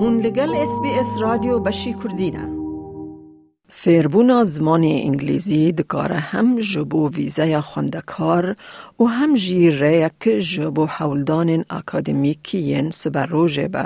هون لگل اس بی اس رادیو بشی کردینه فیربونا زمان انگلیزی دکاره هم جبو ویزای خوندکار و هم جی ریک جبو حولدان اکادمیکیین سبر روژه با.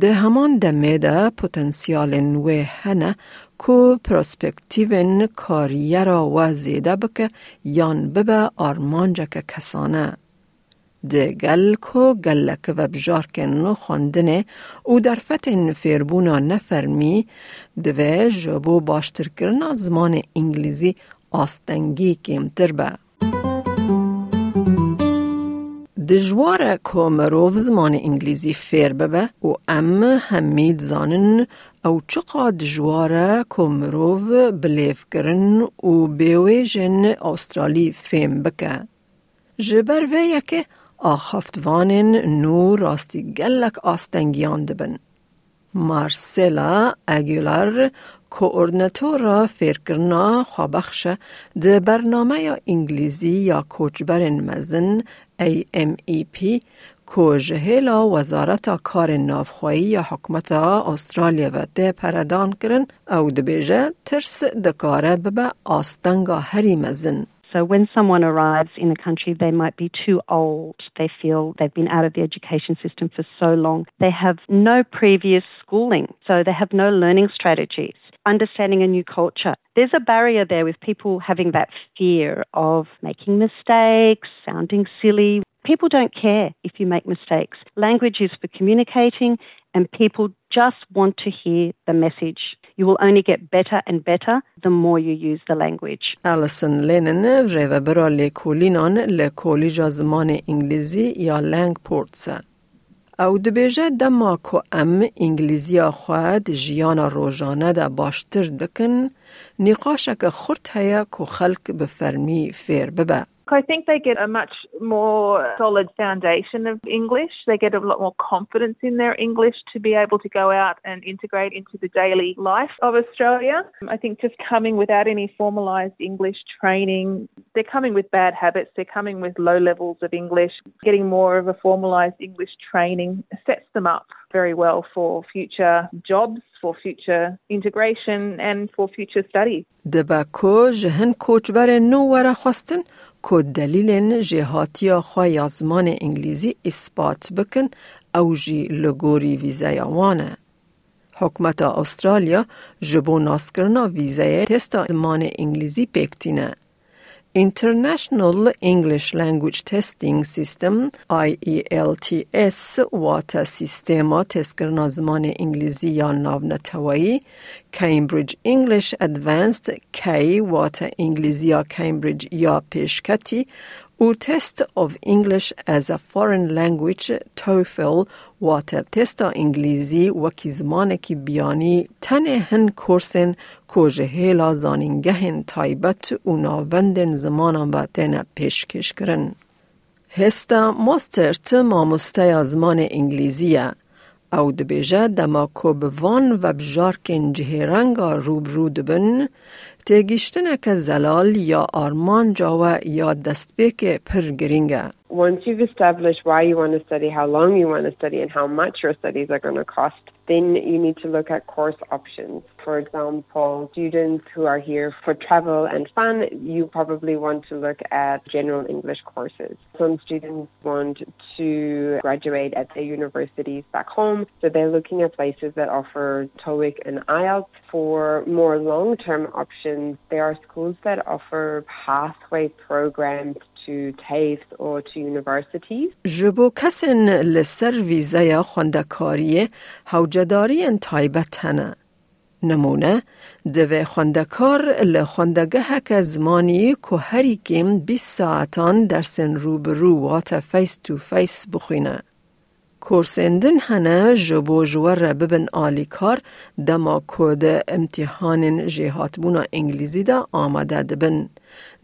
ده همان دمه ده پوتنسیال نوه هنه کو پروسپکتیون کاریه را و زیده بکه یان ببه آرمانجک کسانه. ده گل کو گلک و بجارکن نو خواندنه او در فتن فیربونا نفرمی دوه جبو باشتر کرنا زمان انگلیزی آستنگی کمتر به. دجواره که مروف زمان انگلیزی فیر ببه و ام همید زانن او چقا دجواره که مروف بلیف کرن و بیویجن استرالی فیم بکه. جبر وی یکه آخفتوانن نو راستی گلک آستنگیان دبن. مارسلا اگولار کوردناتورا فیرکرنا خوابخش ده برنامه یا انگلیزی یا کوچبر مزن AMEP کو جهیلا وزارت کار نافخوایی یا حکمت استرالیا و ده پردان کرن او دبیجه ترس دکاره ببه آستنگا هری مزن. So when someone arrives in a country, they might be too old. They feel they've been out of the education system for so long. They have no previous schooling, so they have no learning strategies. Understanding a new culture. There's a barrier there with people having that fear of making mistakes, sounding silly. People don't care if you make mistakes. Language is for communicating, and people just want to hear the message. You will only get better and better the more you use the language. Alison Lennon vreva برا لیکولینان لکولیج زمان انگلیزی یا لنگ پورتسه. او دبیجه دما که ام انگلیزی خود جیان روزانه دا باشتر دکن نقاشک خورت هیا که خلق بفرمی فیر ببه. I think they get a much more solid foundation of English. They get a lot more confidence in their English to be able to go out and integrate into the daily life of Australia. I think just coming without any formalised English training, they're coming with bad habits, they're coming with low levels of English. Getting more of a formalised English training sets them up very well for future jobs, for future integration, and for future study. دبکو جهن کوچبر نو ورا خواستن که دلیل جهاتی خواه زمان انگلیزی اثبات بکن او جی لگوری ویزای وانه. حکمت استرالیا جبو ناسکرنا ویزای تستا زمان انگلیزی پکتینه. International English Language Testing System IELTS واتا سیستما تست کرنا زمان انگلیزی یا ناو نتوایی Cambridge English Advanced K واتا انگلیزی یا Cambridge یا پیشکتی او تست of English as a foreign language TOEFL واتر تستا انگلیزی وکی زمان کی بیانی تنه هن کورسن کوجه هیلا زانینگهن تایبت و ناوندن زمانان با تنه پیشکش کرن. هستا ماسترت مامسته زمان انگلیزیه او دبیجه دما کوب وان و بجارکن جهرنگا روبرو دبن تگیشتنه که زلال یا آرمان جاوه یا دستبیک پر گرینگه. Once you've established why you want to study, how long you want to study, and how much your studies are going to cost, then you need to look at course options. For example, students who are here for travel and fun, you probably want to look at general English courses. Some students want to graduate at their universities back home, so they're looking at places that offer TOEIC and IELTS. For more long-term options, There are schools that offer pathway programs to TAFE or to universities. جبو کسن لسر ویزای خوندکاری حوجداری تایبت هنه. نمونه دوی خوندکار لخوندگه هک زمانی که هری کم 20 ساعتان درسن روبرو وات فیس تو فیس بخوینه. کورسندن هنه جبو جور ببن آلی کار دما کود امتحان جهات بونا انگلیزی دا آماده دبن.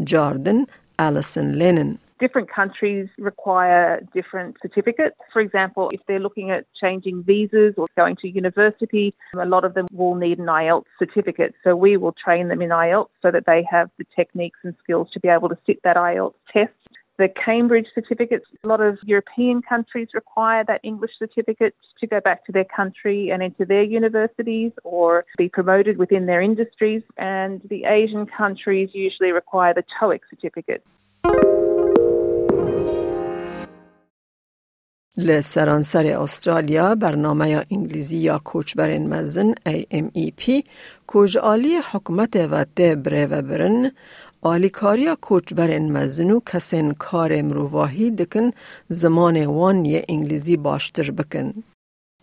جاردن Alison Lennon. Different countries require different certificates. For example, if they're looking at changing visas or going to university, a lot of them will need an IELTS certificate. So we will train them in IELTS so that they have the techniques and skills to be able to sit that IELTS test. the Cambridge certificates. A lot of European countries require that English certificate to go back to their country and into their universities or be promoted within their industries. And the Asian countries usually require the TOEIC certificate. لسرانسر استرالیا برنامه انگلیزی یا کوچبر مزن AMEP کوج آلی حکومت و ده و برن آلیکاریا کوچبر مزنو کسین کار مروواهی دکن زمان وان یه انگلیزی باشتر بکن.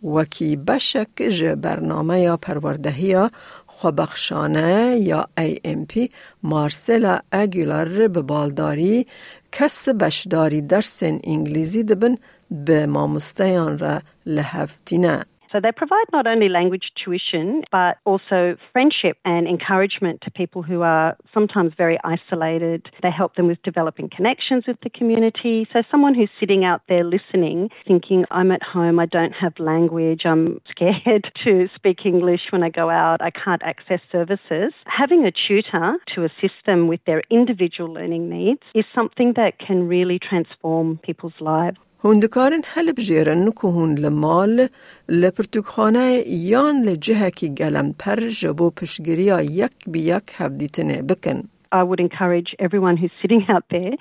وکی بشک جه برنامه یا پروردهی خوبخشانه یا AMP مارسلا اگولار به بالداری کس بشداری درس انگلیزی دبن به ماموستیان را لحفتینه. So they provide not only language tuition, but also friendship and encouragement to people who are sometimes very isolated. They help them with developing connections with the community. So someone who's sitting out there listening, thinking, I'm at home, I don't have language, I'm scared to speak English when I go out, I can't access services. Having a tutor to assist them with their individual learning needs is something that can really transform people's lives. هندکارن حلب جیرن که هون لمال لپرتوکخانه یان لجهه کی گلم پر جبو پشگیریا یک بی یک هفدیتنه بکن. I would encourage everyone who's sitting out there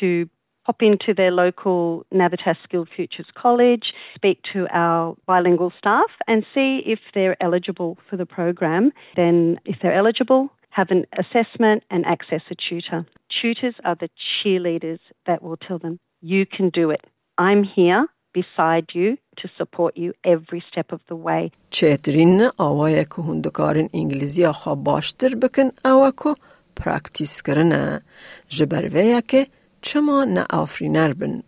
to pop into their local Navitas Skilled Futures College, speak to our bilingual staff and see if they're eligible for the program. Then if they're eligible, have an assessment and access a tutor. Tutors are the cheerleaders that will tell them, you can do it. I'm here beside you to support you every step of the way. چترین آوای که هندکارن انگلیزی خواه باشتر بکن او که پراکتیس کرنه جبروه که چما نه آفرینر بن.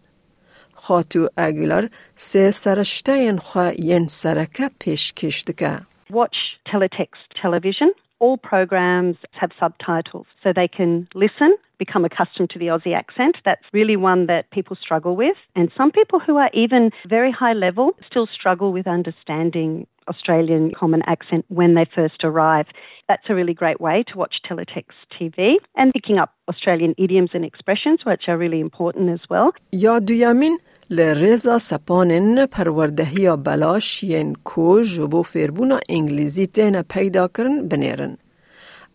خاتو اگلار سه سرشتین خواه ین سرکه پیش کشتکه. Watch teletext television. all programs have subtitles so they can listen, become accustomed to the Aussie accent. That's really one that people struggle with. And some people who are even very high level still struggle with understanding Australian common accent when they first arrive. That's a really great way to watch Teletext TV and picking up Australian idioms and expressions, which are really important as well. Ja, du mean? لرزا سپانن پروردهی بلاش ین کو جبو فربونا انگلیزی تینا پیدا کرن بنیرن.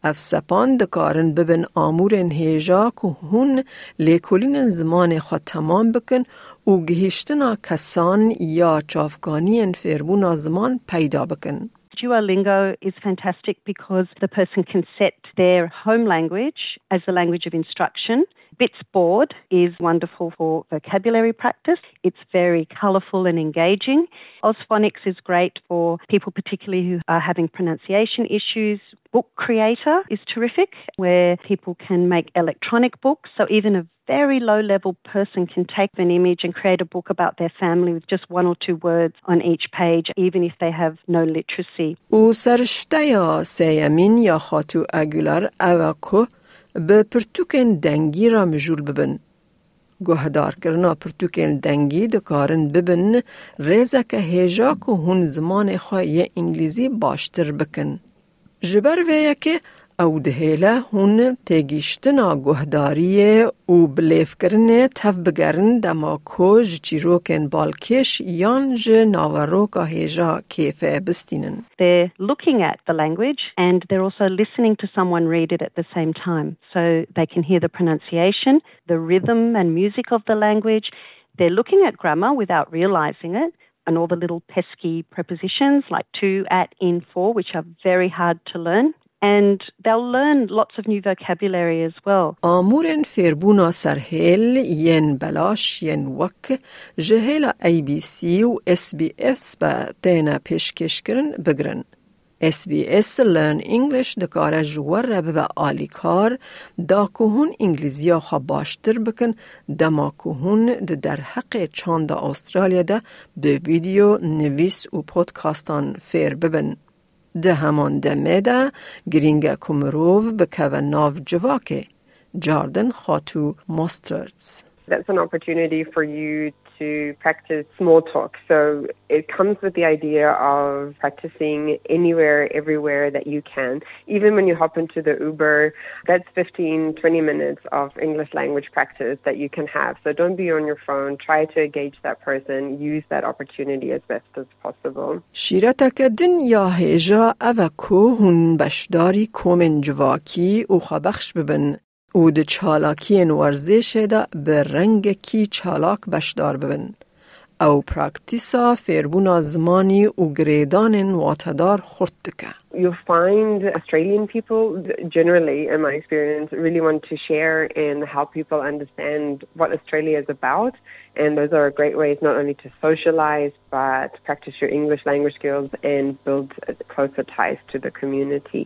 اف سپان دکارن ببن آمورن هیجا که هون لیکولین زمان خود تمام بکن و گهشتنا کسان یا چافگانی فرمون زمان پیدا بکن. Duolingo is fantastic because the person can set their home language as the language of instruction. Bits board is wonderful for vocabulary practice. It's very colourful and engaging. Ausphonics is great for people particularly who are having pronunciation issues. Book Creator is terrific where people can make electronic books. So even a very low level person can take an image and create a book about their family with just one or two words on each page, even if they have no literacy. او سرشته سیمین یا خاتو اگولار اوکو به پرتوکن دنگی را مجول ببن. گوهدار کرنا پرتوکن دنگی دکارن ببن ریزه که هیجا که هون زمان خواه انگلیزی باشتر بکن. جبر ویه که او دهیله هون تگیشتنا گهداری و بلیف کرنه تف بگرن دما کو چیروکن بالکش یان ج ناوروکا هیجا کیفه بستینن. They're looking at the language and they're also listening to someone read it at the same time. So they can hear the pronunciation, the rhythm and music of the language. They're looking at grammar without realizing it and all the little pesky prepositions like to, at, in, for, which are very hard to learn. and they'll learn lots of new vocabulary as well. آمورن فربونا سرهل ين بلاش ين وك جهل اي بي سي و اس بي اس با تينا پیشکش کرن بگرن. SBS Learn English دکاره جوار رب به آلی کار دا کهون انگلیزیا خواه باشتر بکن دما کهون ده در حق چاند استرالیا ده به ویدیو نویس و پودکاستان فیر ببن. de haman gringa kumrov bekava nov. Jordan Hotu Mostards. That's an opportunity for you to practice small talk. So it comes with the idea of practicing anywhere, everywhere that you can. Even when you hop into the Uber, that's 15, 20 minutes of English language practice that you can have. So don't be on your phone. Try to engage that person. Use that opportunity as best as possible. شیرتك دنیا هیجا اوکو هن بشداری کومن جواکی و خبخش ببن او د چالاکی ورزش دا به رنگ کی چالاک بشدار ببن. او پراکتیسا فیربونا زمانی و گریدان واتدار خورد You'll find Australian people generally, in my experience, really want to share and help people understand what Australia is about. And those are great ways not only to socialize, but practice your English language skills and build closer ties to the community.